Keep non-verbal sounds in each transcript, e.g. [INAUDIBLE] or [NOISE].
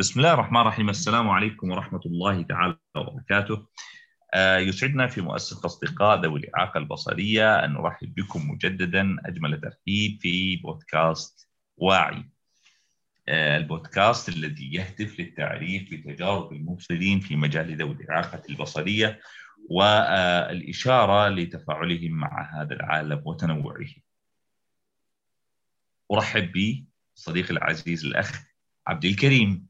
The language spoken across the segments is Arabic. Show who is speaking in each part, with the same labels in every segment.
Speaker 1: بسم الله الرحمن الرحيم. السلام عليكم ورحمة الله تعالى وبركاته. آه، يسعدنا في مؤسسة أصدقاء ذوي الإعاقة البصرية أن نرحب بكم مجددا أجمل ترحيب في بودكاست واعي. آه، البودكاست الذي يهدف للتعريف بتجارب المبصرين في مجال ذوي الإعاقة البصرية والإشارة لتفاعلهم مع هذا العالم وتنوعه. أرحب بصديقي العزيز الأخ عبد الكريم.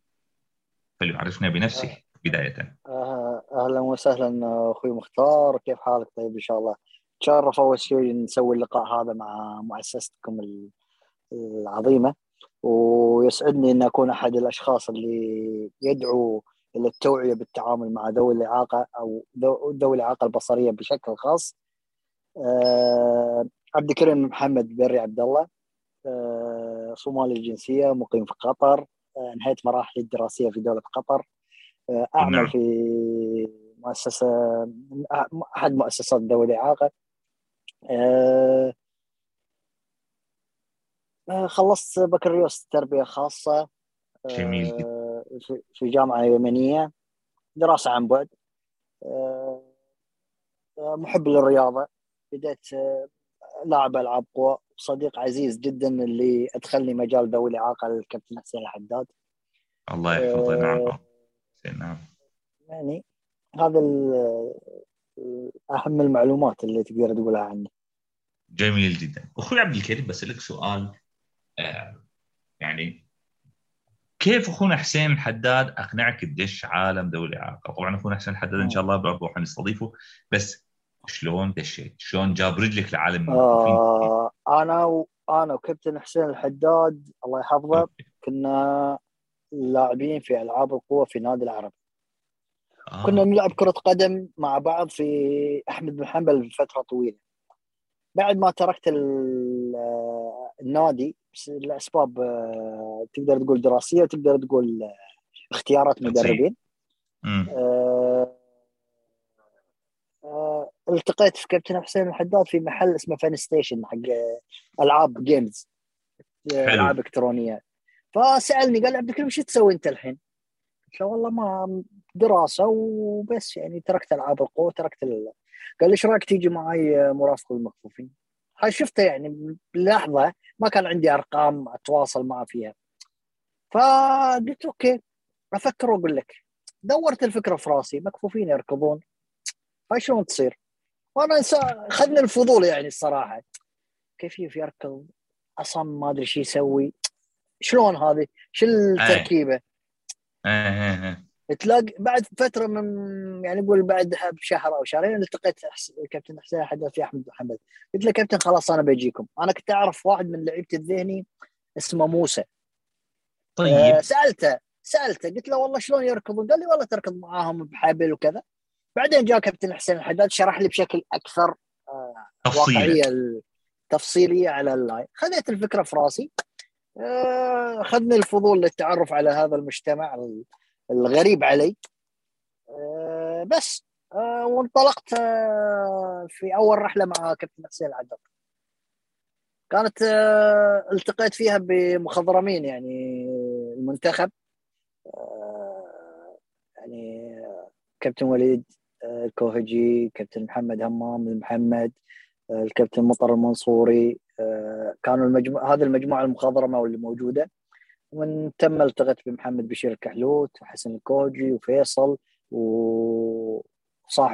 Speaker 1: فليعرفنا بنفسه بداية.
Speaker 2: آه، أهلا وسهلا أخوي مختار. كيف حالك؟ طيب إن شاء الله. تشرف أول شيء نسوي اللقاء هذا مع مؤسستكم العظيمة. ويسعدني إن أكون أحد الأشخاص اللي يدعو إلى التوعية بالتعامل مع ذوي الإعاقة أو ذوي الإعاقة البصرية بشكل خاص. عبد الكريم محمد بري عبد الله صومالي الجنسية مقيم في قطر. أه انهيت مراحلي الدراسية في دولة قطر. أعمل نعم. في مؤسسة أحد مؤسسات ذوي الإعاقة. خلصت بكالوريوس تربيه خاصه
Speaker 1: جميل.
Speaker 2: في جامعة يمنية. دراسة عن بعد. محب للرياضة. بديت لاعب ألعاب قوى. صديق عزيز جدا اللي أدخلني مجال ذوي الإعاقة الكابتن حسين الحداد.
Speaker 1: الله يحفظه نعم نعم.
Speaker 2: يعني هذا أهم المعلومات اللي تقدر تقولها عني
Speaker 1: جميل جدا. أخوي عبد الكريم بسالك سؤال آه يعني كيف أخونا حسين الحداد أقنعك تدش عالم ذوي الإعاقة؟ طبعا أخونا حسين الحداد إن شاء الله برضه حنستضيفه بس شلون دشيت؟ شلون جاب رجلك لعالم
Speaker 2: آه أنا و... أنا وكابتن حسين الحداد الله يحفظه كنا لاعبين في ألعاب القوة في نادي العرب. آه. كنا نلعب كرة قدم مع بعض في أحمد بن حنبل لفترة طويلة. بعد ما تركت النادي لأسباب تقدر تقول دراسية وتقدر تقول اختيارات مدربين. آه آه التقيت في كابتن حسين الحداد في محل اسمه Fun Station حق ألعاب games ألعاب إلكترونية. فسألني قال عبد الكريم إيش تسوي أنت الحين؟ قلت له والله ما دراسة وبس يعني تركت ألعاب القوة تركت ال... قال لي إيش رأيك تيجي معي مرافق المكفوفين؟ هاي شفته يعني بلحظة ما كان عندي أرقام أتواصل معه فيها. فقلت أوكي أفكر وأقول لك. دورت الفكرة في راسي مكفوفين يركضون. هاي شلون تصير؟ وأنا خذني الفضول يعني الصراحة. كيف يركض؟ أصلا ما أدري شو يسوي. شلون هذه؟ شو التركيبة؟ تلاقي بعد فترة من يعني نقول بعدها بشهر أو شهرين التقيت الكابتن حسين حدث في أحمد محمد. قلت له كابتن خلاص أنا بجيكم أنا كنت أعرف واحد من لعيبه الذهني اسمه موسى.
Speaker 1: طيب.
Speaker 2: آه سالته سألته قلت له والله شلون يركضون؟ قال لي والله تركض معاهم بحبل وكذا. بعدين جاء كابتن حسين الحداد شرح لي بشكل أكثر آه واقعية تفصيلية على اللاين خذيت الفكرة في راسي. أخذني الفضول للتعرف على هذا المجتمع الغريب علي. بس وانطلقت في أول رحلة مع كابتن حسين العدد كانت التقيت فيها بمخضرمين يعني المنتخب. يعني كابتن وليد الكوهجي كابتن محمد همام المحمد الكابتن مطر المنصوري كانوا المجموعة هذه المجموعة المخضرمة واللي موجودة. ومن تم التقيت بمحمد بشير الكحلوت وحسن الكوجي وفيصل وصاحب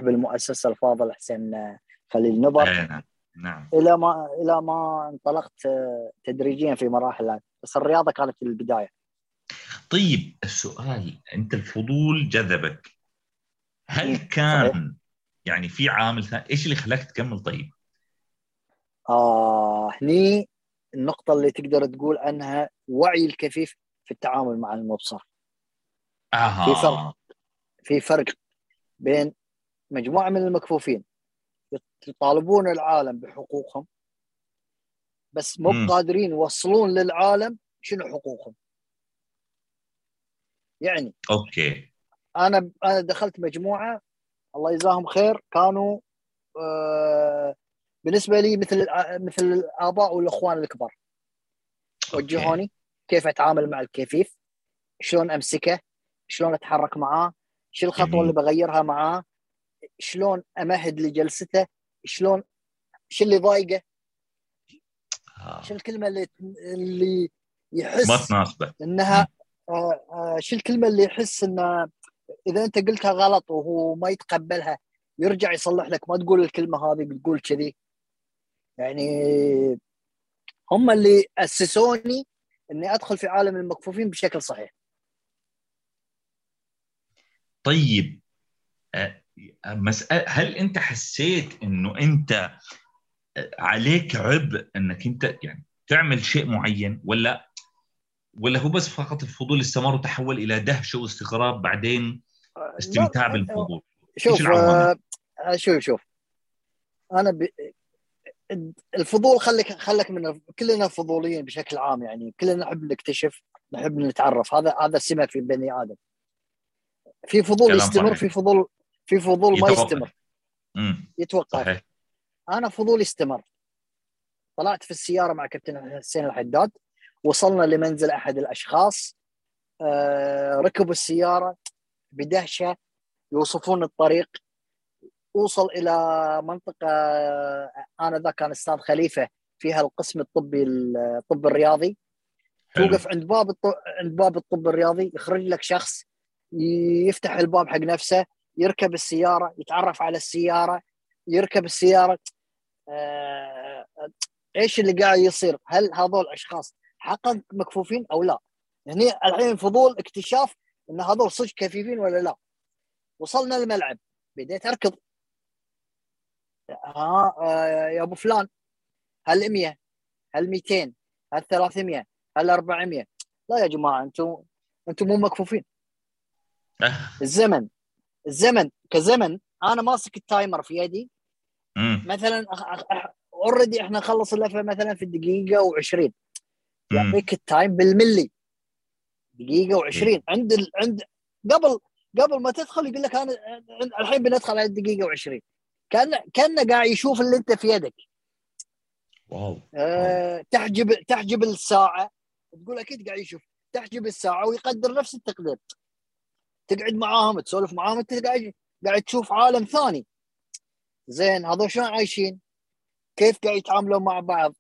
Speaker 2: المؤسسة الفاضل حسين خليل نظر
Speaker 1: نعم نعم.
Speaker 2: إلى ما إلى ما انطلقت تدريجيا في مراحل بس الرياضة كانت البداية.
Speaker 1: طيب السؤال أنت الفضول جذبك. هل كان صحيح. يعني في عامل ثاني إيش اللي خلاك تكمل طيب؟
Speaker 2: آه هني النقطة اللي تقدر تقول عنها وعي الكفيف في التعامل مع المبصر.
Speaker 1: آه.
Speaker 2: في فرق في فرق بين مجموعة من المكفوفين يطالبون العالم بحقوقهم بس مو قادرين يوصلون للعالم شنو حقوقهم. يعني
Speaker 1: أوكي
Speaker 2: أنا أنا دخلت مجموعة الله يجزاهم خير كانوا آه بالنسبة لي مثل مثل الآباء والإخوان الكبار وجهوني كيف أتعامل مع الكفيف شلون أمسكه شلون أتحرك معاه شو
Speaker 1: الخطوة.
Speaker 2: اللي بغيرها معاه شلون أمهد لجلسته شلون شو اللي ضايقه
Speaker 1: آه.
Speaker 2: شو الكلمة اللي اللي
Speaker 1: ما
Speaker 2: يحس
Speaker 1: تناسبه
Speaker 2: إنها آه، شو الكلمة اللي يحس انه إذا أنت قلتها غلط وهو ما يتقبلها يرجع يصلح لك. ما تقول الكلمة هذه بتقول كذي. يعني هم اللي أسسوني إني أدخل في عالم المكفوفين بشكل صحيح.
Speaker 1: طيب آه، مسألة هل أنت حسيت إنه أنت آه، عليك عبء إنك أنت يعني تعمل شيء معين ولا ولا هو بس فقط الفضول استمر وتحول إلى دهشه واستغراب بعدين استمتاع
Speaker 2: لا،
Speaker 1: بالفضول؟
Speaker 2: شوف
Speaker 1: إيش العوامل؟
Speaker 2: آه، شوف شوف. أنا ب... الفضول خليك خليك من كلنا فضوليين بشكل عام يعني. كلنا نحب نكتشف نحب نتعرف. هذا هذا سمة في بني آدم. في فضول يستمر
Speaker 1: صحيح.
Speaker 2: في فضول في فضول ما
Speaker 1: يتوقف.
Speaker 2: يستمر.
Speaker 1: امم
Speaker 2: يتوقف.
Speaker 1: صحيح.
Speaker 2: أنا فضولي استمر طلعت في السيارة مع كابتن حسين الحداد. وصلنا لمنزل أحد الأشخاص آه، ركبوا السيارة بدهشة يوصفون الطريق اوصل إلى منطقة آنذاك كان أستاذ خليفة فيها القسم الطبي الطب الرياضي. توقف عند باب. عند باب الطب الرياضي يخرج لك شخص يفتح الباب حق نفسه يركب السيارة يتعرف على السيارة يركب السيارة آه... إيش اللي قاعد يصير؟ هل هذول الاشخاص حقا مكفوفين أو لا؟ هني الحين فضول اكتشاف إن هذول صدق كفيفين ولا لا؟ وصلنا الملعب بديت أركض ها آه يا أبو فلان هل 100 هل 200 هل 300 هل 400 لا يا جماعة أنتم أنتم مو مكفوفين. [LAUGHS] الزمن الزمن كزمن أنا ماسك ال timer في يدي. مثلا already إحنا نخلص اللفه مثلا في الدقيقة و20
Speaker 1: أمم.
Speaker 2: يعطيك ال time بالملي. دقيقة و20 عند ال... عند قبل قبل ما تدخل يقول لك أنا الحين بندخل على الدقيقه و20 كان كأنه قاعد يشوف اللي أنت في يدك.
Speaker 1: wow.
Speaker 2: أه تحجب تحجب الساعة. تقول أكيد قاعد يشوف. تحجب الساعة ويقدر نفس التقدير. تقعد معاهم تسولف معاهم أنت قاعد قاعد تشوف عالم ثاني. زين هذول شلون عايشين؟ كيف قاعد يتعاملون مع بعض؟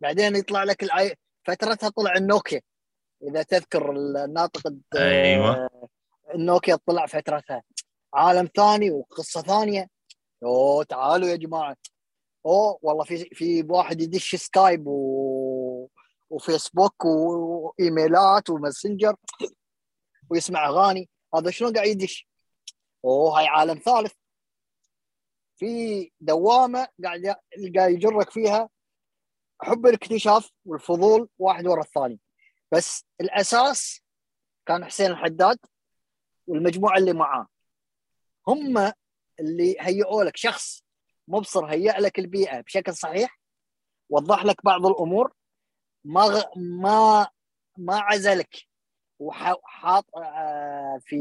Speaker 2: بعدين يطلع لك العي... فترتها طلع النوكيا. إذا تذكر الناطق
Speaker 1: أيوة.
Speaker 2: النوكيا طلع فترتها. عالم ثاني وقصة ثانية. أوه تعالوا يا جماعة. أوه والله في في واحد يدش سكايب و... وفيسبوك وإيميلات وماسنجر ويسمع أغاني. هذا شلون قاعد يدش؟ أوه هاي عالم ثالث. في دوامة قاعد قاعد يجرك فيها حب الاكتشاف والفضول واحد ورا الثاني. بس الأساس كان حسين الحداد والمجموعة اللي معاه. هم اللي هيئوا لك شخص مبصر هيئ لك البيئة بشكل صحيح وضح لك بعض الأمور ما غ... ما ما عزلك. وحاط آه، في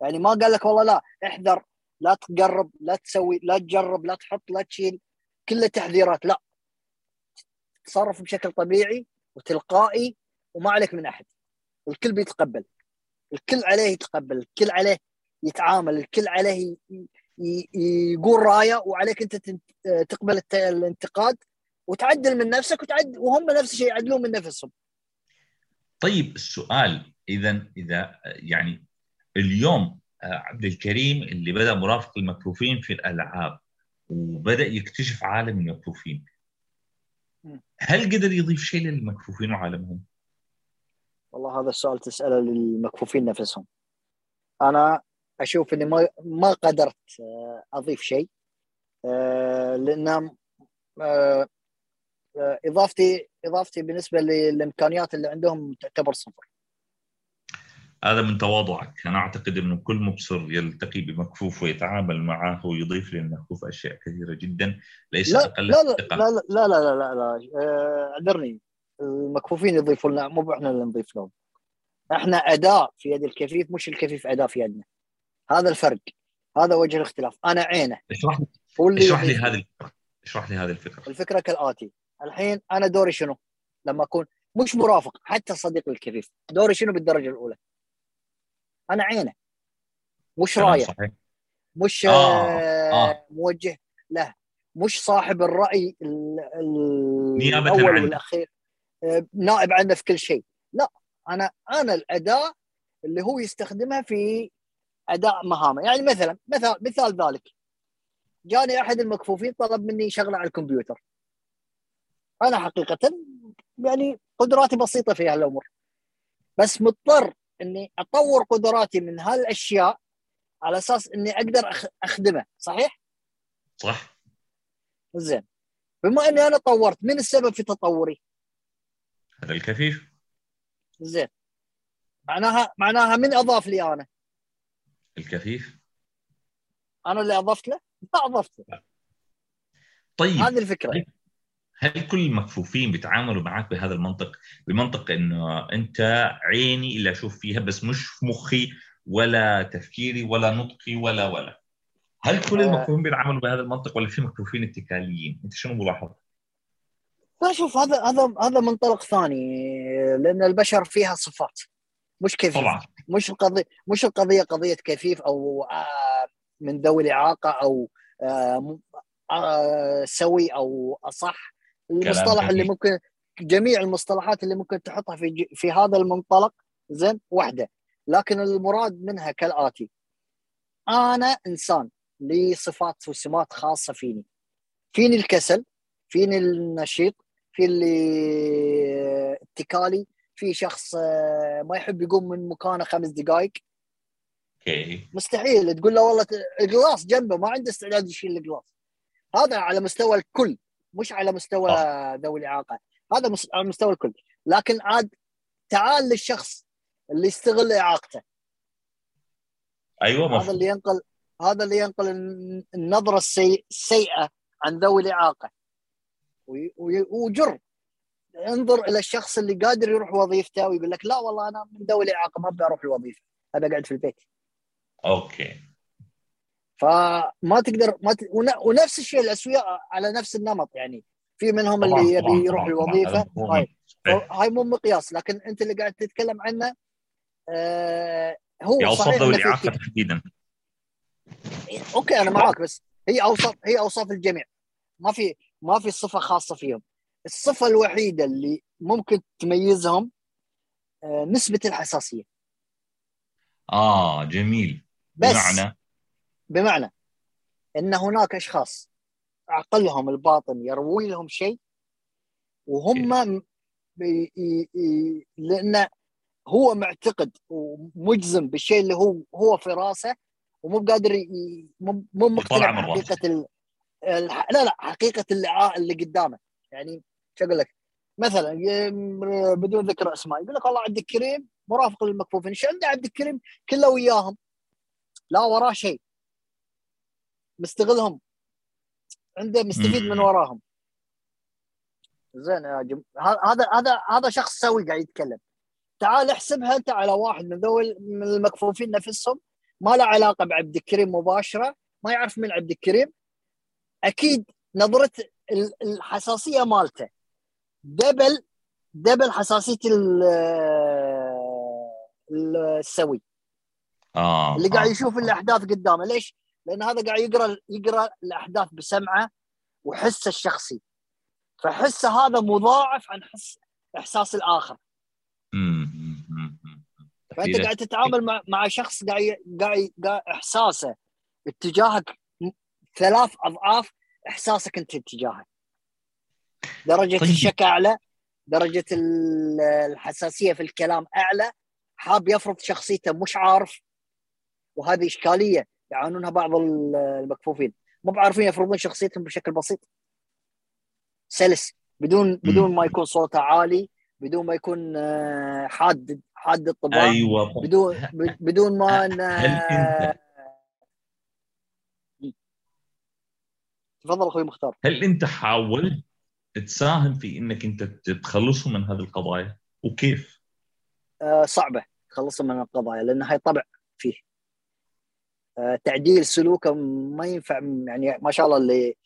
Speaker 2: يعني ما قال لك والله لا احذر لا تقرب لا تسوي لا تجرب لا تحط لا تشيل كله تحذيرات لا تصرف بشكل طبيعي وتلقائي وما عليك من أحد. الكل بيتقبل. الكل عليه يتقبل. الكل عليه يتعامل. الكل عليه يقول رأيه وعليك أنت تقبل الانتقاد وتعدل من نفسك وتعدل وهم نفس الشيء يعدلون من نفسهم.
Speaker 1: طيب السؤال إذا إذا يعني اليوم آه، عبد الكريم اللي بدأ مرافق المكفوفين في الألعاب وبدأ يكتشف عالم المكفوفين. هل قدر يضيف شيء للمكفوفين وعالمهم؟
Speaker 2: والله هذا السؤال تساله للمكفوفين نفسهم أنا أشوف إني ما ما قدرت آه، أضيف شيء آه، لأن آه، اضافتي إضافتي بالنسبة للإمكانيات اللي عندهم تعتبر صفر
Speaker 1: هذا من تواضعك. أنا أعتقد إنه كل مبصر يلتقي بمكفوف ويتعامل معه ويضيف للمكفوف أشياء كثيرة جدا ليس
Speaker 2: لا
Speaker 1: أقل
Speaker 2: لا لا لا لا لا لا لا, لا. آه، أعذرني. المكفوفين يضيفون لنا مو إحنا اللي نضيف لهم. إحنا أداة في يد الكفيف مش الكفيف أداة في يدنا. هذا الفرق. هذا وجه الاختلاف. أنا عينه.
Speaker 1: اشرح لي اشرح لي هذه الفكرة. اشرح لي هذه الفكرة.
Speaker 2: الفكرة كالآتي. الحين أنا دوري شنو؟ لما أكون مش مرافق حتى صديق الكفيف. دوري شنو بالدرجة الأولى؟ أنا عينه. مش رايه مش آه. آه. موجه. له مش صاحب الرأي
Speaker 1: نيابة الأول
Speaker 2: والأخير. آه، نائب عنه في كل شيء. لا. أنا أنا الاداه اللي هو يستخدمها في أداء مهامه يعني مثلا مثال مثال ذلك. جاني أحد المكفوفين طلب مني شغلة على الكمبيوتر. أنا حقيقه يعني قدراتي بسيطة في هالأمور. بس مضطر إني أطور قدراتي من هالأشياء على أساس إني أقدر أخدمه صحيح؟
Speaker 1: صح.
Speaker 2: زين. بما إني أنا طورت من السبب في تطوري؟
Speaker 1: هذا الكفيف
Speaker 2: زين. معناها معناها من أضاف لي أنا؟
Speaker 1: الكفيف
Speaker 2: أنا اللي أضفت له؟ ما اضفت له
Speaker 1: طيب.
Speaker 2: هذه الفكرة.
Speaker 1: هل كل المكفوفين بيتعاملوا معك بهذا المنطق؟ بمنطق إنه أنت عيني اللي أشوف فيها بس مش في مخي ولا تفكيري ولا نطقي ولا ولا. هل كل آه. المكفوفين بيتعاملوا بهذا المنطق ولا في مكفوفين اتكاليين؟ أنت شنو ملاحظ؟
Speaker 2: لا شوف هذا هذا هذا منطلق ثاني لأن البشر فيها صفات مش كيفيف طبعا. مش القضية مش القضية قضية كيفيف أو آه، من ذوي الإعاقة أو آه، سوي أو أصح. المصطلح اللي ممكن جميع المصطلحات اللي ممكن تحطها في في هذا المنطلق زين واحدة. لكن المراد منها كالآتي. أنا إنسان لي صفات وسمات خاصة فيني. فيني الكسل فيني النشيط في اللي اتكالي. في شخص آه، ما يحب يقوم من مكانه خمس دقائق
Speaker 1: okay.
Speaker 2: مستحيل. تقول له والله الجلاس جنبه ما عنده استعداد يشيل الجلاس هذا على مستوى الكل. مش على مستوى ذوي الإعاقة. هذا على مستوى الكل. لكن عاد تعال للشخص اللي يستغل إعاقته.
Speaker 1: أيوه
Speaker 2: مفهوم. هذا اللي ينقل هذا اللي ينقل النظرة السيئة عن ذوي الإعاقة. وجر. انظر إلى الشخص اللي قادر يروح وظيفته ويقول لك لا والله أنا من ذوي الإعاقة ما ابي أروح الوظيفه ابي اقعد في البيت.
Speaker 1: okay.
Speaker 2: فما تقدر ما ت... ونفس الشيء الأسوياء على نفس النمط يعني في منهم اللي يبي يروح الوظيفة. هاي هاي مو مقياس لكن أنت اللي قاعد تتكلم عنه آه هو
Speaker 1: صحيح ذوي الاعاقه تحديدا.
Speaker 2: أوكي أنا معاك بس هي اوصاف هي أوصاف الجميع. ما في ما في صفة خاصة فيهم. الصفة الوحيدة اللي ممكن تميزهم آه نسبة الحساسية.
Speaker 1: آه جميل.
Speaker 2: بس بمعنى بمعنى إن هناك أشخاص عقلهم الباطن يروي لهم شيء وهم بي... لأن هو معتقد ومجزم بالشيء اللي هو هو في راسه ومو قادر. مو مقتنع بحقيقة ال... لا لا حقيقة اللي اللي قدامه. يعني شو أقول لك؟ مثلا بدون ذكر أسماء يقول لك والله عبد الكريم مرافق للمكفوفين إيش عنده عبد الكريم كله وياهم. لا وراه شيء. مستغلهم. عنده مستفيد من وراهم. زين يا جم... هذا هذا هذا شخص سوي قاعد يتكلم. تعال احسبها انت على واحد من ذول من المكفوفين نفسهم. ما له علاقة بعبد الكريم مباشرة. ما يعرف من عبد الكريم. أكيد نظرة الحساسية مالته. دبل دبل حساسية السوي.
Speaker 1: آه
Speaker 2: اللي قاعد
Speaker 1: آه.
Speaker 2: يشوف الأحداث قدامه. ليش؟ لأن هذا قاعد يقرأ يقرأ الأحداث بسمعه وحسه الشخصي. فحسه هذا مضاعف عن حس إحساس الآخر. فأنت قاعد تتعامل مع مع شخص قاعد قاعد إحساسه اتجاهك ثلاث أضعاف إحساسك أنت اتجاهه. درجة طيب. الشك أعلى درجة الحساسية في الكلام أعلى حاب يفرض شخصيته مش عارف. وهذه إشكالية. يعانونها بعض المكفوفين. مو بعارفين يفرضون شخصيتهم بشكل بسيط. سلس بدون بدون ما يكون صوته عالي بدون ما يكون آه، حاد حاد الطباع
Speaker 1: أيوه.
Speaker 2: بدون [LAUGHS] بدون ما
Speaker 1: انت
Speaker 2: تفضل أخوي مختار.
Speaker 1: هل أنت حاولت تساهم في إنك أنت تخلصهم من هذه القضايا؟ وكيف؟
Speaker 2: آه صعبة تخلصهم من القضايا لأن هاي طبع فيه. تعديل سلوكه ما ينفع يعني ما شاء الله اللي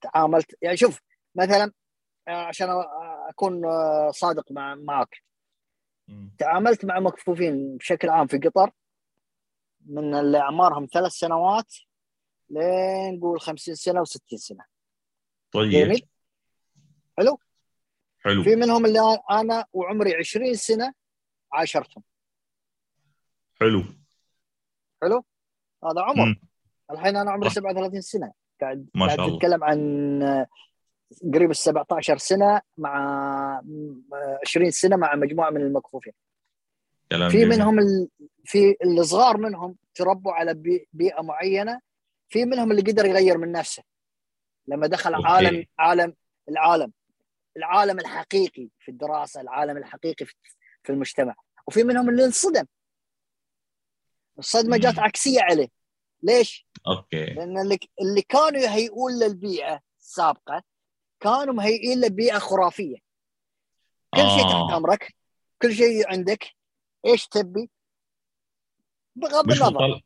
Speaker 2: تعاملت يعني شوف مثلا آه، عشان أكون صادق مع معك. تعاملت مع مكفوفين بشكل عام في قطر من اللي أعمارهم ثلاث سنوات لين نقول 50 سنة و60 سنة.
Speaker 1: طيب. جميل؟
Speaker 2: حلو؟
Speaker 1: حلو.
Speaker 2: في منهم اللي أنا وعمري 20 سنة عاشرتهم.
Speaker 1: حلو.
Speaker 2: حلو؟ هذا عمر. م. الحين أنا عمري 37 سنة. قاعد
Speaker 1: ما
Speaker 2: شاء
Speaker 1: الله.
Speaker 2: تتكلم عن قريب ال 17 سنة مع 20 سنة مع مجموعة من المكفوفين. في. منهم ال... في الصغار منهم تربوا على بي... بيئة معينة في منهم اللي قدر يغير من نفسه. لما دخل
Speaker 1: okay.
Speaker 2: عالم عالم العالم. العالم الحقيقي في الدراسة العالم الحقيقي في في المجتمع. وفي منهم اللي انصدم. الصدمة
Speaker 1: مم.
Speaker 2: جات عكسية عليه. ليش؟
Speaker 1: okay
Speaker 2: لأن اللي اللي كانوا يهيئون للبيئة السابقة كانوا مهيئين لبيئة خرافية كل شيء
Speaker 1: آه.
Speaker 2: تحت أمرك كل شيء عندك إيش تبي بغض
Speaker 1: مش
Speaker 2: النظر
Speaker 1: مطالب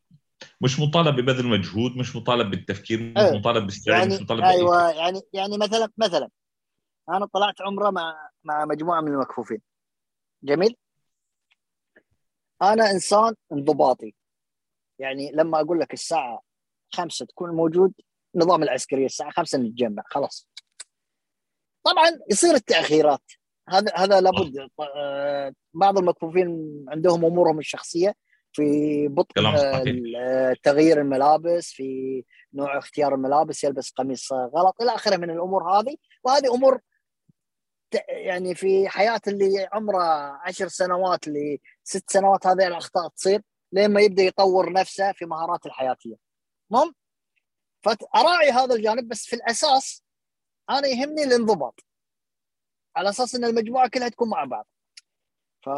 Speaker 1: مش مطالب ببذل مجهود مش مطالب بالتفكير مش
Speaker 2: إيه.
Speaker 1: مطالب بالاستعداد
Speaker 2: يعني
Speaker 1: مش مطالب شيء.
Speaker 2: أيوه يعني يعني مثلا مثلا أنا طلعت عمرة مع مع مجموعة من المكفوفين جميل أنا إنسان انضباطي يعني لما أقول لك الساعة خمسة تكون موجود نظام العسكرية الساعة خمسة نتجمع خلاص. طبعا يصير التأخيرات. هذا هذا لابد. آه، بعض المكفوفين عندهم أمورهم الشخصية في بطء تغيير الملابس في نوع اختيار الملابس يلبس قميص غلط إلى آخره من الأمور هذه. وهذه أمور يعني في حياة اللي عمره عشر سنوات لست سنوات هذه الأخطاء تصير. لما يبدأ يطور نفسه في مهاراته الحياتية. المهم فأراعي هذا الجانب بس في الأساس أنا يهمني الانضباط على أساس إن المجموعة كلها تكون مع بعض. ف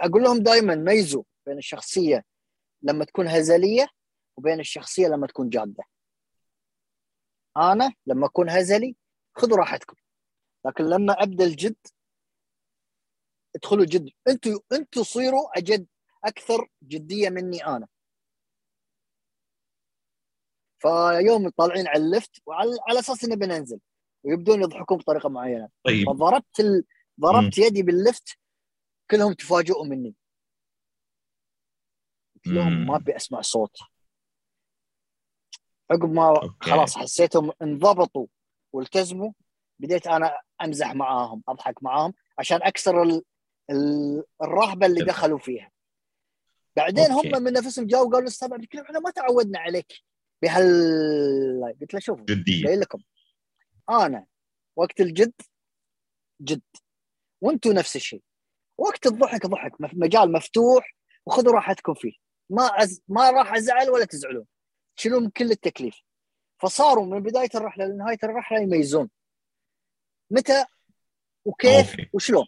Speaker 2: أقول لهم دائما ميزوا بين الشخصية لما تكون هزلية وبين الشخصية لما تكون جادة. أنا لما أكون هزلي خذوا راحتكم لكن لما أبدأ الجد ادخلوا جد أنتوا أنتوا صيروا أجد أكثر جدية مني أنا فيوم طالعين على اللفت وعلى على أساس انه بننزل ويبدون يضحكون بطريقة معينة
Speaker 1: طيب
Speaker 2: فضربت ال... ضربت يدي باللفت كلهم تفاجئوا مني لهم
Speaker 1: مم.
Speaker 2: ما أبي أسمع صوت عقب ما
Speaker 1: أوكي.
Speaker 2: خلاص حسيتهم انضبطوا والتزموا بديت أنا أمزح معاهم أضحك معاهم عشان أكسر. الرهبة اللي. دخلوا فيها. بعدين
Speaker 1: okay.
Speaker 2: هم من نفسهم جاوا قالوا عبد الكريم إحنا ما تعودنا عليك بهال قلت له شوفوا قايل لكم أنا وقت الجد جد وأنتم نفس الشيء. وقت الضحك ضحك مجال مفتوح وخذوا راحتكم فيه. ما أز... ما راح أزعل ولا تزعلون. تشيلون من كل التكليف. فصاروا من بداية الرحلة لنهاية الرحلة يميزون. متى؟ وكيف؟
Speaker 1: okay.
Speaker 2: وشلون؟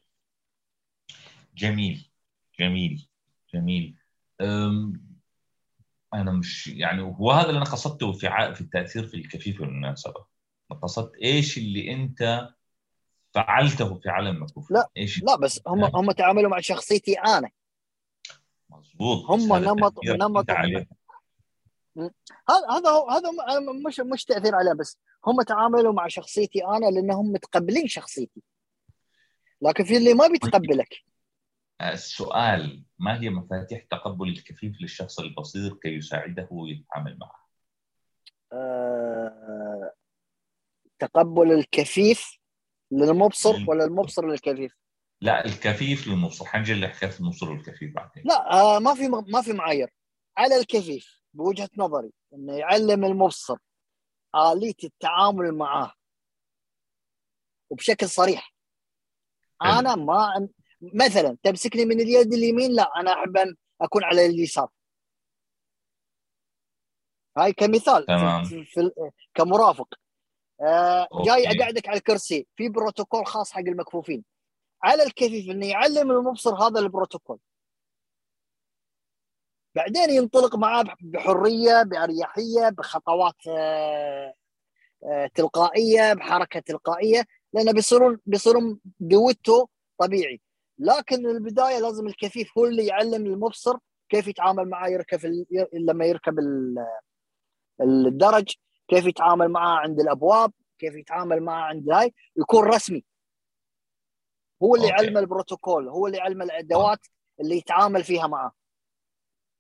Speaker 1: جميل جميل جميل. أنا مش يعني هو هذا اللي أنا قصدته في ع... في التأثير في الكفيف بالمناسبه قصدت إيش اللي أنت فعلته في عالم مكفوف
Speaker 2: لا،
Speaker 1: إيش
Speaker 2: لا بس هم هم تعاملوا مع شخصيتي أنا.
Speaker 1: مضبوط
Speaker 2: هم نمط- نمط-. هذا هذا هو هذا مش مش تأثير عليه بس هم تعاملوا مع شخصيتي أنا لأنهم متقبلين شخصيتي. لكن في اللي ما بيتقبلك.
Speaker 1: السؤال ما هي مفاتيح تقبل الكفيف للشخص البصير كي يساعده يتعامل معه؟
Speaker 2: آه، تقبل الكفيف للمبصر. ولا المبصر للكفيف
Speaker 1: لا الكفيف للمبصر حنجي لحكايه المبصر والكفيف بعدين
Speaker 2: لا آه، ما في ما في معايير على الكفيف بوجهة نظري إنه يعلم المبصر آلية التعامل معاه وبشكل صريح
Speaker 1: حلو.
Speaker 2: أنا ما مثلا تمسكني من اليد اليمين لا أنا أحب أن أكون على اليسار. هاي كمثال
Speaker 1: تمام.
Speaker 2: في, في, كمرافق. آه. جاي أقعدك على الكرسي في بروتوكول خاص حق المكفوفين. على الكفيف انه يعلم المبصر هذا البروتوكول. بعدين ينطلق معاه بحرية بأريحية بخطوات آه، آه، تلقائية بحركة تلقائية لأنه بيصيرون بيصيرون دويتو طبيعي. لكن البداية لازم الكفيف هو اللي يعلم المبصر كيف يتعامل معاه يركب ال- لما يركب ال- الدرج كيف يتعامل معاه عند الأبواب كيف يتعامل معه عند هاي يكون رسمي هو اللي. يعلم البروتوكول هو اللي يعلم الأدوات اللي يتعامل فيها معه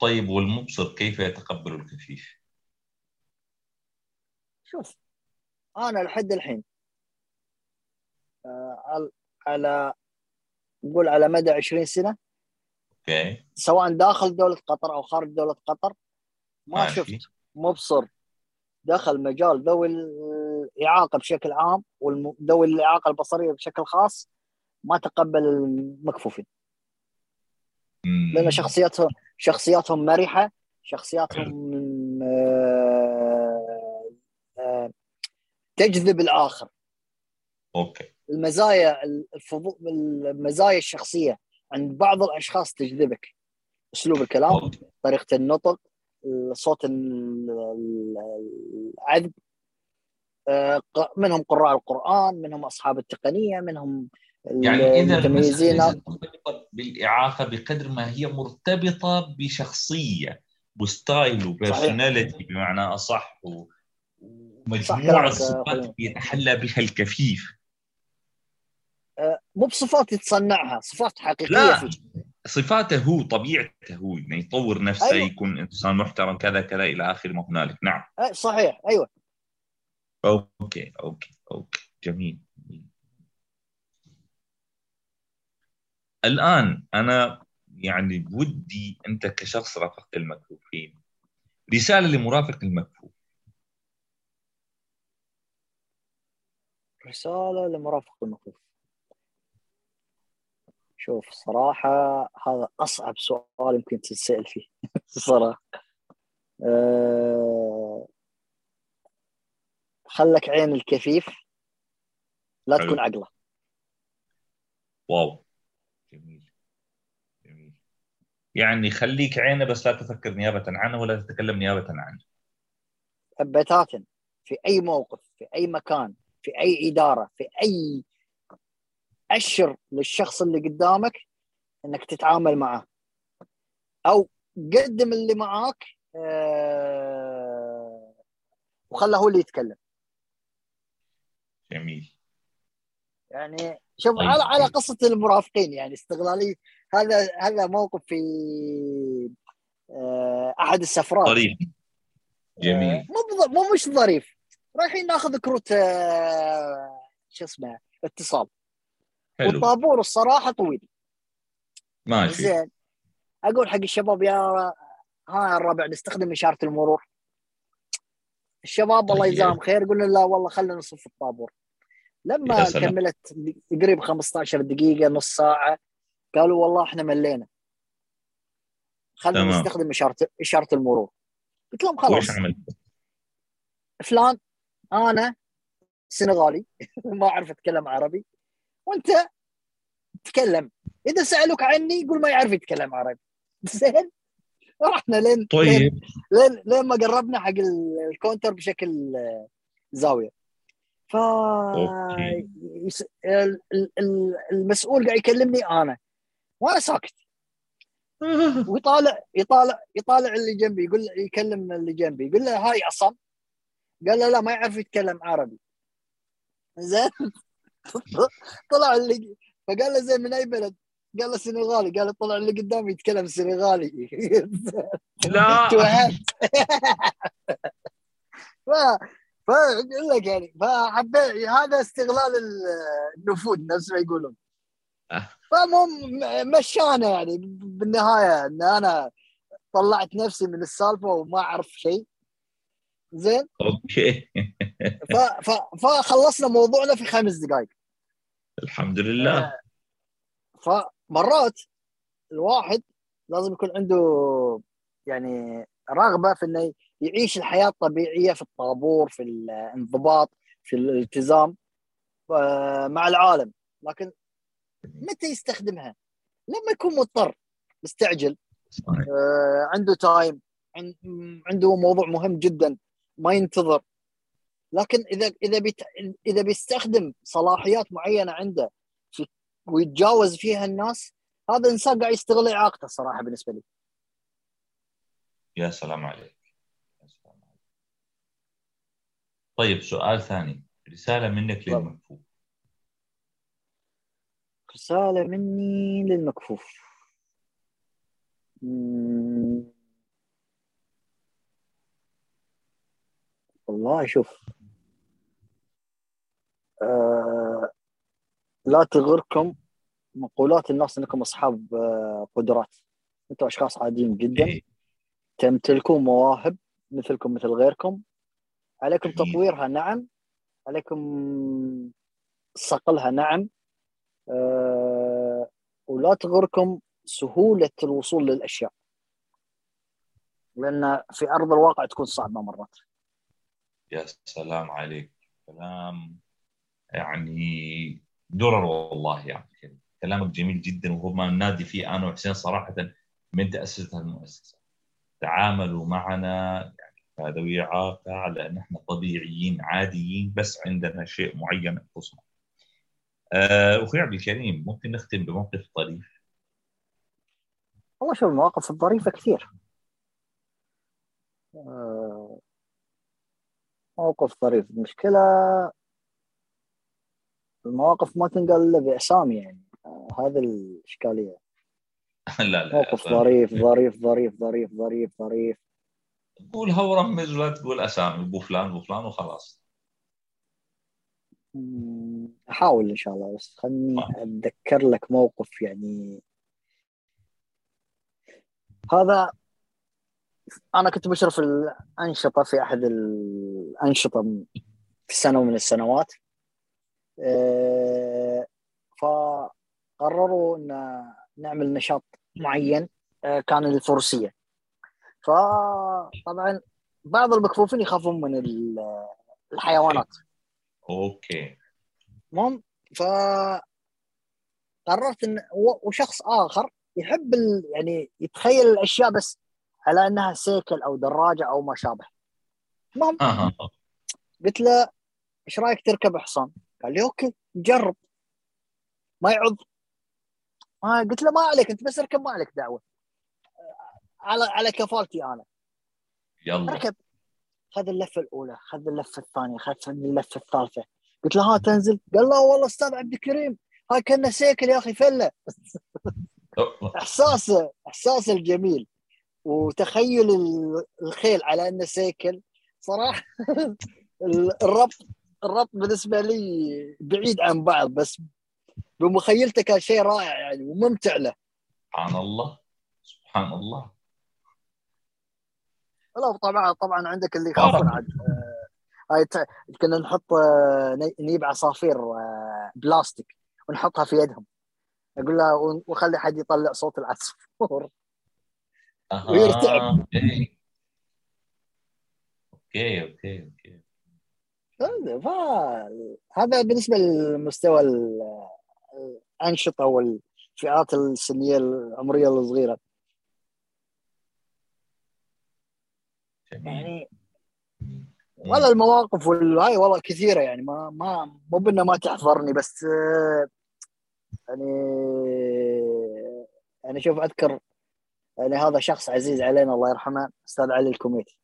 Speaker 1: طيب والمبصر كيف يتقبل الكفيف؟
Speaker 2: شوف أنا لحد الحين آه، على نقول على مدى 20 سنة.
Speaker 1: أوكي.
Speaker 2: سواء داخل دولة قطر أو خارج دولة قطر ما
Speaker 1: ماشي.
Speaker 2: شفت مبصر دخل مجال ذوي الإعاقة بشكل عام وذوي الإعاقة البصرية بشكل خاص ما تقبل المكفوفين.
Speaker 1: مم.
Speaker 2: لأن شخصياتهم شخصياتهم مرحة شخصياتهم آه، آه، تجذب الآخر.
Speaker 1: أوكي.
Speaker 2: المزايا المزايا الشخصية عند بعض الأشخاص تجذبك أسلوب الكلام. طريقة النطق صوت ال- ال- العذب آه، منهم قراء القرآن منهم أصحاب التقنية منهم
Speaker 1: يعني إذا
Speaker 2: المتميزين
Speaker 1: بالاعاقه بقدر ما هي مرتبطة بشخصية و style و
Speaker 2: personality
Speaker 1: بمعنى
Speaker 2: أصح ومجموعة
Speaker 1: صفات. يتحلى بها الكفيف
Speaker 2: مو بصفات يتصنعها صفات حقيقية
Speaker 1: لا
Speaker 2: فيه
Speaker 1: صفاته هو طبيعته هو إنه يطور نفسه
Speaker 2: أيوة.
Speaker 1: يكون إنسان محترم كذا كذا إلى آخر ما هنالك. نعم.
Speaker 2: صحيح أيوه.
Speaker 1: okay okay okay. جميل الآن أنا يعني بودي أنت كشخص رافقت المكفوفين رسالة لمرافق المكفوف
Speaker 2: رسالة لمرافق المخيف شوف صراحة هذا أصعب سؤال يمكن تتسال فيه. [LAUGHS] صراحة. أه... خلك عين الكفيف لا
Speaker 1: حلو.
Speaker 2: تكون عقله.
Speaker 1: واو. جميل. جميل. يعني خليك عينه بس لا تفكر نيابة عنه ولا تتكلم نيابة عنه.
Speaker 2: بتاتا في أي موقف في أي مكان في أي إدارة في أي أشر للشخص اللي قدامك إنك تتعامل معه. أو قدم اللي معاك أه... وخله هو اللي يتكلم.
Speaker 1: جميل.
Speaker 2: يعني شوف
Speaker 1: طيب.
Speaker 2: على على قصة المرافقين يعني استغلالي هذا هذا موقف في آه، أحد السفرات.
Speaker 1: طريق جميل.
Speaker 2: آه، مو مو مش ظريف. رايحين ناخذ كروت آه، شو اسمه اتصال.
Speaker 1: حلو.
Speaker 2: والطابور الصراحة طويل.
Speaker 1: ماشي.
Speaker 2: زين. أقول حق الشباب يا ها الربع نستخدم إشارة المرور. الشباب الله
Speaker 1: طيب.
Speaker 2: يجزاهم خير قلنا لا والله خلينا نصف الطابور. لما. كملت قريب 15 دقيقة نص ساعة قالوا والله إحنا ملينا. خلينا. نستخدم إشارة إشارة المرور. قلت لهم خلاص؟ فلان أنا سنغالي. [LAUGHS] ما أعرف أتكلم عربي. وانت تكلم إذا سألوك عني قول ما يعرف يتكلم عربي. [LAUGHS] زين؟ رحنا لين
Speaker 1: طيب.
Speaker 2: لين لين ما قربنا حق ال- ال counter بشكل زاوية. ف. يس- ال- ال- ال- المسؤول قاعد يكلمني أنا. وأنا ساكت. [LAUGHS] ويطالع يطالع يطالع اللي جنبي. يقول يكلم اللي جنبي. يقول له هاي عصام. قال له لا ما يعرف يتكلم عربي. زين؟ [LAUGHS] طلع اللي فقال له زين من أي بلد؟ قال له سنغالي. قال له طلع اللي قدامي يتكلم سنغالي. [LAUGHS]
Speaker 1: لا. [LAUGHS]
Speaker 2: فاقول لك يعني فحبيت هذا استغلال ال- النفوذ نفس ما يقولون.
Speaker 1: أه.
Speaker 2: فالمهم مشانا يعني بالنهاية إن أنا طلعت نفسي من السالفة وما أعرف شيء. زين؟
Speaker 1: أوكي.
Speaker 2: ف... ف... فخلصنا موضوعنا في خمس دقائق.
Speaker 1: الحمد لله.
Speaker 2: فمرات الواحد لازم يكون عنده يعني رغبة في إنه يعيش الحياة الطبيعية في الطابور في الانضباط في الالتزام آه، مع العالم. لكن متى يستخدمها؟ لما يكون مضطر مستعجل. آه، عنده تايم عن- عنده موضوع مهم جدا. ما ينتظر. لكن إذا إذا بيت إذا بيستخدم صلاحيات معينة عنده في ويتجاوز فيها الناس هذا إنسان قاعد يستغل إعاقته الصراحه بالنسبة لي.
Speaker 1: يا سلام عليك. يا سلام عليك. طيب سؤال ثاني. رسالة منك للمكفوف.
Speaker 2: رسالة مني للمكفوف. والله شوف آه لا تغركم مقولات الناس إنكم أصحاب آه قدرات. أنتم أشخاص عاديين جدا. إيه. تمتلكون مواهب مثلكم مثل غيركم. عليكم تطويرها نعم. عليكم صقلها نعم. أه ولا تغركم سهولة الوصول للأشياء. لأن في أرض الواقع تكون صعبة مرات.
Speaker 1: يا سلام عليك. كلام يعني درر والله يعني. كلامك جميل جدا وهو ما نادي فيه أنا وحسين صراحة من تاسست المؤسسة. تعاملوا معنا يعني ذوي اعاقه على أن إحنا طبيعيين عاديين بس عندنا شيء معين يخصنا. آه، أخوي عبد الكريم ممكن نختم بموقف طريف؟
Speaker 2: والله شوف المواقف الظريفة كثير. آه، موقف ظريف. المشكلة المواقف ما تنقال إلا باسامي يعني. هذا الإشكالية. [LAUGHS]
Speaker 1: لا لا
Speaker 2: موقف ظريف. ظريف ظريف ظريف ظريف ظريف
Speaker 1: قولها ورمز ولا تقول أسامي ابو فلان ابو فلان وخلاص.
Speaker 2: أحاول إن شاء الله بس خلني أتذكر لك موقف يعني. هذا أنا كنت بشرف الأنشطة في أحد الأنشطة في سنة من السنوات. آه، فقرروا إن نعمل نشاط معين آه، كان الفروسية. فطبعا بعض المكفوفين يخافون من الحيوانات.
Speaker 1: أوكي.
Speaker 2: المهم ف قررت إن وشخص آخر يحب ال... يعني يتخيل الأشياء بس على أنها سيكل أو دراجة أو ما شابه. المهم قلت له إيش رأيك تركب حصان؟ قال لي أوكي نجرب ما يعض. ما قلت له ما عليك أنت بس اركب ما عليك دعوة. على على كفالتي أنا.
Speaker 1: يلا.
Speaker 2: ركب. خذ اللفة الأولى خذ اللفة الثانية خذ اللفة الثالثة. قلت له ها تنزل. قال لا والله أستاذ عبد الكريم هاي كنا سيكل يا أخي فلة. [LAUGHS] إحساسه إحساسه الجميل. وتخيل الخيل على انه سيكل صراحة الربط الربط بالنسبة لي بعيد عن بعض بس بمخيلته كان شيء رائع يعني وممتع له.
Speaker 1: سبحان الله سبحان الله.
Speaker 2: لا طبعا طبعا عندك اللي يخافون عاد. آه، هاي كنا نحط آه، نجيب عصافير آه، بلاستيك ونحطها في يدهم. أقول له وخلي حد يطلع صوت العصفور. ويرتعب
Speaker 1: okay. okay okay
Speaker 2: هذا بالنسبة للمستوى الأنشطة والفئات السنية العمرية الصغيرة. يعني والله المواقف والهاي والله كثيرة يعني ما ما مو بأنه ما تحضرني بس يعني يعني شوف أذكر يعني هذا شخص عزيز علينا الله يرحمه أستاذ علي الكوميتي.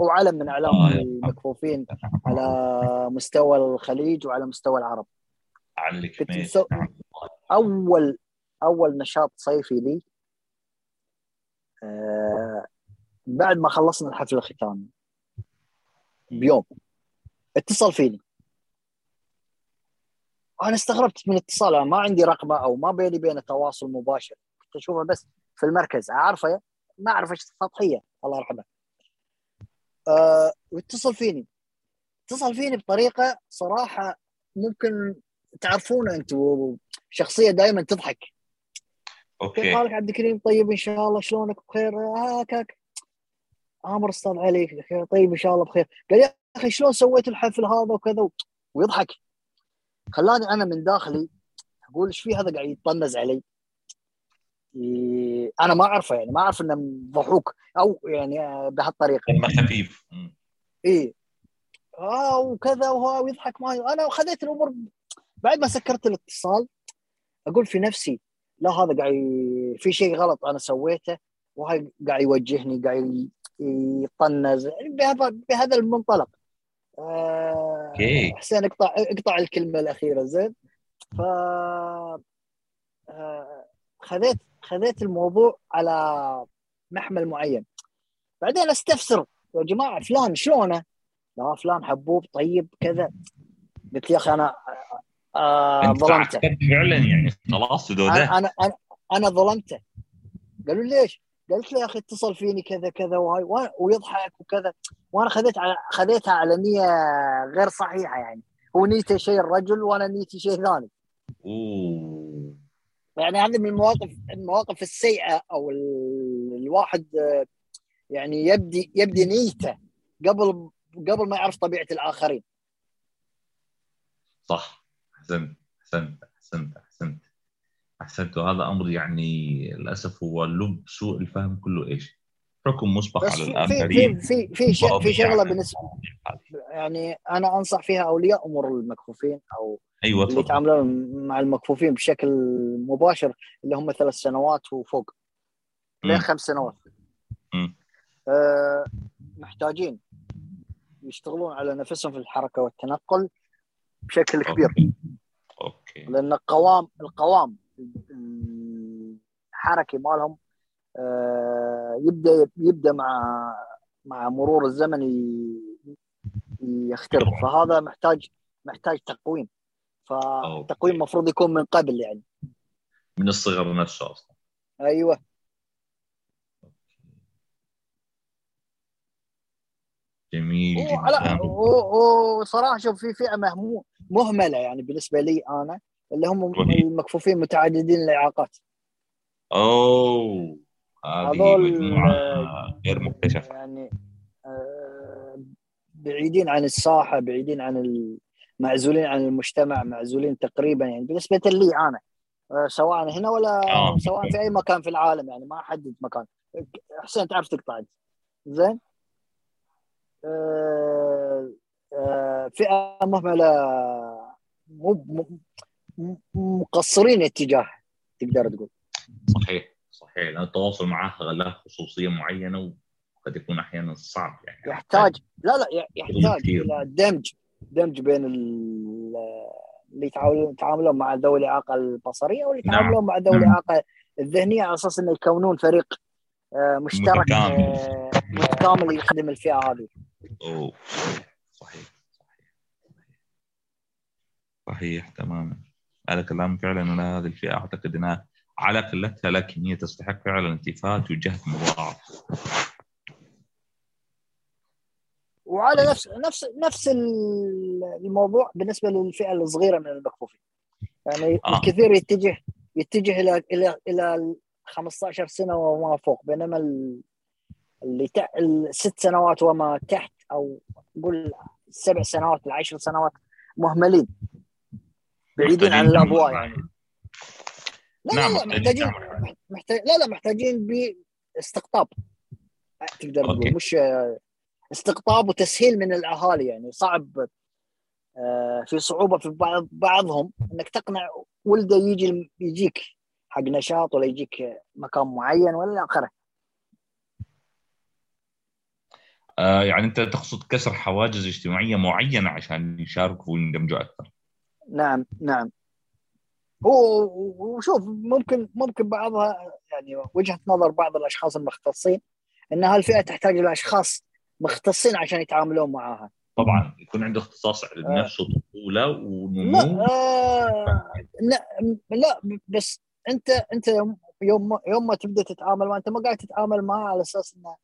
Speaker 2: هو علم من أعلام المكفوفين على مستوى الخليج وعلى مستوى العرب.
Speaker 1: علي
Speaker 2: الكوميتي أول أول نشاط صيفي لي آه بعد ما خلصنا الحفل الختامي. بيوم. اتصل فيني. أنا استغربت من اتصاله ما عندي رقمه أو ما بيني بينه تواصل مباشر. كنت أشوفه بس في المركز أعرفه ما أعرف إيش سطحيه الله يرحمه. أه واتصل فيني. اتصل فيني بطريقة صراحة ممكن تعرفونه أنتم شخصيه دائما تضحك.
Speaker 1: okay.
Speaker 2: كيف حالك عبد الكريم؟ طيب إن شاء الله شلونك؟ بخير؟ هاكك أمر أستاذ علي طيب إن شاء الله بخير. قال يا أخي شلون سويت الحفل هذا وكذا؟ ويضحك. خلاني أنا من داخلي أقول إيش في هذا قاعد يطنز علي؟ أنا ما أعرفه يعني ما أعرف إنه ضحوك أو يعني بهالطريقة.
Speaker 1: خفيف.
Speaker 2: إي. آه وكذا وهو ويضحك معي. أنا خذيت الأمور بعد ما سكرت الاتصال أقول في نفسي لا هذا قاعد في شيء غلط أنا سويته وهاي قاعد يوجهني قاعد يطنز يعني بهذا بهذا المنطلق. آه حسين اقطع اقطع الكلمة الأخيرة زين. ف آه خذيت خذيت الموضوع على محمل معين. بعدين استفسر يا جماعة فلان شلونه؟ لا فلان حبوب طيب كذا. قلت يا أخي أنا
Speaker 1: آه ظلمته. فعلا يعني. خلاص
Speaker 2: أنا أنا أنا, ظلمته. قالوا ليش؟ قلت له يا أخي اتصل فيني كذا كذا وهاي ويضحك وكذا. وأنا خذيت على خذيتها على نية غير صحيحة يعني. هو نيته شيء الرجل وأنا نيتي شيء ثاني.
Speaker 1: أوه.
Speaker 2: يعني هذه من المواقف المواقف السيئة أو الواحد يعني يبدي يبدي نيته قبل قبل ما يعرف طبيعة الآخرين.
Speaker 1: صح. أحسنت أحسنت أحسنت أحسنت. أحسنت. وهذا أمر يعني للأسف هو لب سوء الفهم كله. إيش؟ حكم مسبق على
Speaker 2: الاخرين في في في في, في شغلة بالنسبة يعني أنا أنصح فيها اولياء امور المكفوفين أو
Speaker 1: أيوه
Speaker 2: اللي يتعاملون مع المكفوفين بشكل مباشر اللي هم ثلاث سنوات وفوق. لين خمس سنوات. آه محتاجين يشتغلون على نفسهم في الحركة والتنقل بشكل كبير.
Speaker 1: okay, okay.
Speaker 2: لأن القوام القوام الحركي مالهم آه، يبدا يبدأ مع مع مرور الزمن يخترب فهذا محتاج محتاج تقويم. فالتقويم المفروض يكون من قبل يعني.
Speaker 1: من الصغر نفسه أصلا.
Speaker 2: أيوه.
Speaker 1: جميل
Speaker 2: جدا وصراحه شوف في فئة مهملة يعني بالنسبة لي أنا اللي هم المكفوفين متعددين الإعاقات.
Speaker 1: أوه هذه مجموعة غير مكتشفة.
Speaker 2: يعني بعيدين عن الساحة بعيدين عن معزولين عن المجتمع معزولين تقريبا يعني بالنسبة لي أنا. آه، سواء هنا ولا آه. سواء في أي مكان في العالم يعني ما أحدد مكان. حسين تعرف تقطع زين؟ فئة مهمله مو مقصرين اتجاه تقدر تقول.
Speaker 1: صحيح صحيح. لأن التواصل معه له خصوصية معينة وقد يكون أحيانا صعب يعني.
Speaker 2: يحتاج. لا لا يحتاج إلى دمج دمج بين اللي يتعاملون مع ذوي الاعاقه البصريه واللي نعم. يتعاملون نعم. مع ذوي الاعاقه الذهنيه على أساس إنه يكونون فريق آه، مشترك متكامل, آه، متكامل. يخدم الفئة هذه.
Speaker 1: أوه. صحيح صحيح. صحيح تماما. هذا كلام فعلا أنا هذه الفئة أعتقد إنها على قلتها لكن هي تستحق فعلا التفات وجهد مضاعف.
Speaker 2: وعلى نفس نفس نفس الموضوع بالنسبة للفئة الصغيرة من المكفوفين. يعني آه. الكثير يتجه يتجه إلى إلى إلى 15 سنة وما فوق بينما اللي الست سنوات وما تحت أو قول سبع سنوات العشر سنوات مهملين. بعيدين عن الأضواء يعني. لا نعم لا, لا محتاجين محتاج لا لا محتاجين باستقطاب تقدر تقول مش استقطاب وتسهيل من الأهالي يعني صعب آه، في صعوبة في بعض بعضهم إنك تقنع ولده يجي يجيك حق نشاط ولا يجيك مكان معين ولا آخره.
Speaker 1: آه يعني أنت تقصد كسر حواجز اجتماعية معينة عشان يشاركوا ويندمجوا أكثر.
Speaker 2: نعم نعم. هو وشوف ممكن ممكن بعضها يعني وجهة نظر بعض الأشخاص المختصين إن هالفئة تحتاج إلى أشخاص مختصين عشان يتعاملون معها
Speaker 1: طبعا يكون عنده اختصاص علم آه. نفس وطفولة ونمو.
Speaker 2: لا آه لا لا بس أنت أنت يوم يوم ما تبدأ تتعامل معه أنت ما قاعد تتعامل معه على أساس إنه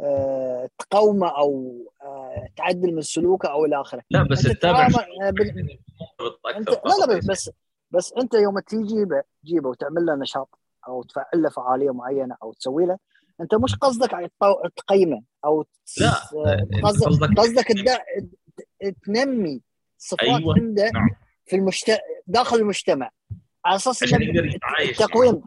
Speaker 2: آه تقومه أو آه تعدل من سلوكه أو إلى آخره.
Speaker 1: لا بس تتابع
Speaker 2: آه، بال... انت لا لا بس بس أنت يوم تجيبه تجيبه وتعمل له نشاط أو تفعل له فعالية معينة أو تسوي له أنت مش قصدك تقيمه أو
Speaker 1: لا
Speaker 2: قصدك قصدك تنمي صفات أيوة. عنده نعم. في المجتمع داخل المجتمع. على أساس التقويم.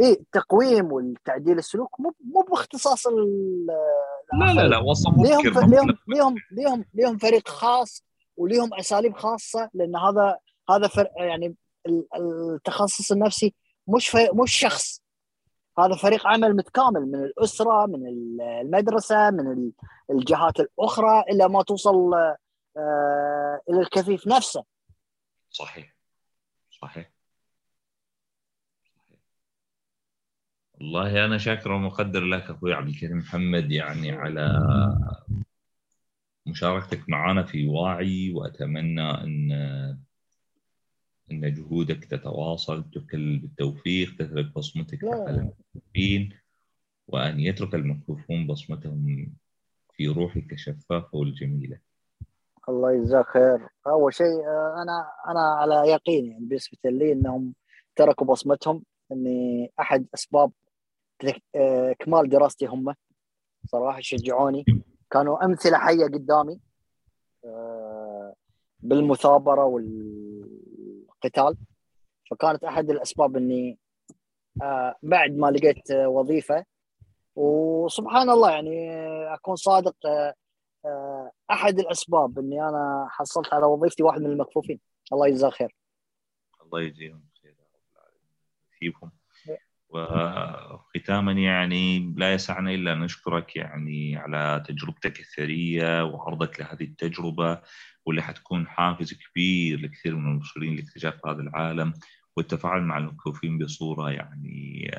Speaker 2: اي التقويم والتعديل السلوك مو مو باختصاص
Speaker 1: لا لا لا وصف
Speaker 2: ليهم ليهم ليهم ليهم ليهم فريق خاص وليهم أساليب خاصة لأن هذا هذا فرق يعني التخصص النفسي مش مش شخص. هذا فريق عمل متكامل من الأسرة من المدرسة من الجهات الأخرى إلى ما توصل آه إلى الكفيف نفسه.
Speaker 1: صحيح. صحيح. والله أنا شاكر ومقدر لك أخوي عبد الكريم محمد يعني على مشاركتك معنا في واعي وأتمنى إن إن جهودك تتواصل تكل بالتوفيق تترك بصمتك على المكفوفين وأن يترك المكفوفون بصمتهم في روحك الشفافه والجميلة.
Speaker 2: الله يجزاك خير، أول شيء أنا أنا على يقين يعني بالنسبة لي إنهم تركوا بصمتهم. إني أحد أسباب كمال دراستي هم. صراحة شجعوني كانوا أمثلة حية قدامي آه، بالمثابرة والقتال فكانت أحد الأسباب إني آه، بعد ما لقيت وظيفة. وسبحان الله يعني أكون صادق آه، أحد الأسباب إني أنا حصلت على وظيفتي واحد من المكفوفين. الله يجزاه خير.
Speaker 1: الله يجزيهم خير يا رب العالمين. وختاما يعني لا يسعنا إلا أن نشكرك يعني على تجربتك الثرية وعرضك لهذه التجربة واللي حتكون حافز كبير لكثير من المبصرين لاكتشاف هذا العالم والتفاعل مع المكفوفين بصورة يعني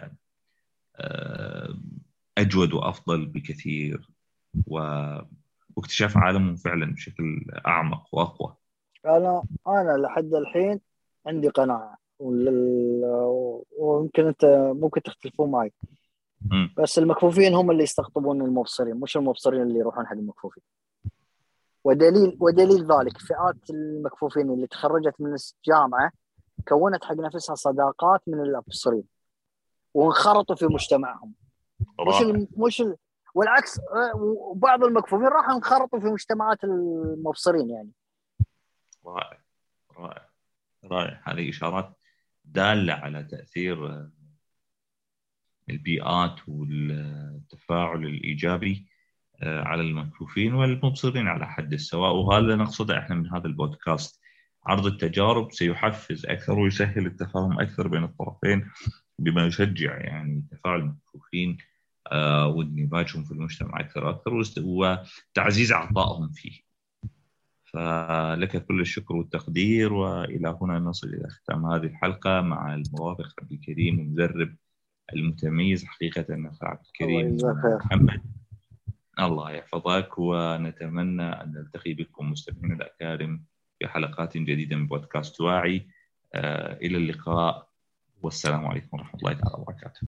Speaker 1: آه، أجود وأفضل بكثير واكتشاف عالمهم فعلا بشكل أعمق وأقوى.
Speaker 2: أنا أنا لحد الحين عندي قناعة ويمكن أنت ممكن تختلفون معي. بس المكفوفين هم اللي يستقطبون المبصرين مش المبصرين اللي يروحون حق المكفوفين. ودليل ودليل ذلك فئات المكفوفين اللي تخرجت من الجامعة كونت حق نفسها صداقات من المبصرين وانخرطوا في مجتمعهم. مش ال مش ال والعكس وبعض المكفوفين راحوا انخرطوا في مجتمعات المبصرين يعني.
Speaker 1: رائع رائع رائع. هذه إشارات دالة على تأثير آه، البيئات والتفاعل الإيجابي آه، على المكفوفين والمبصرين على حد السواء وهذا نقصده إحنا من هذا البودكاست عرض التجارب سيحفز أكثر ويسهل التفاهم أكثر بين الطرفين بما يشجع يعني تفاعل المكفوفين آه، واندماجهم في المجتمع أكثر وأكثر وتعزيز عطائهم فيه. فلك كل الشكر والتقدير وإلى هنا نصل إلى ختام هذه الحلقة مع المرافق عبد الكريم المدرب المتميز حقيقة عبد الكريم محمد. الله يحفظك ونتمنى أن نلتقي بكم مستمعينا الأكارم في حلقات جديدة من بودكاست واعي. آه، إلى اللقاء والسلام عليكم ورحمة الله تعالى وبركاته.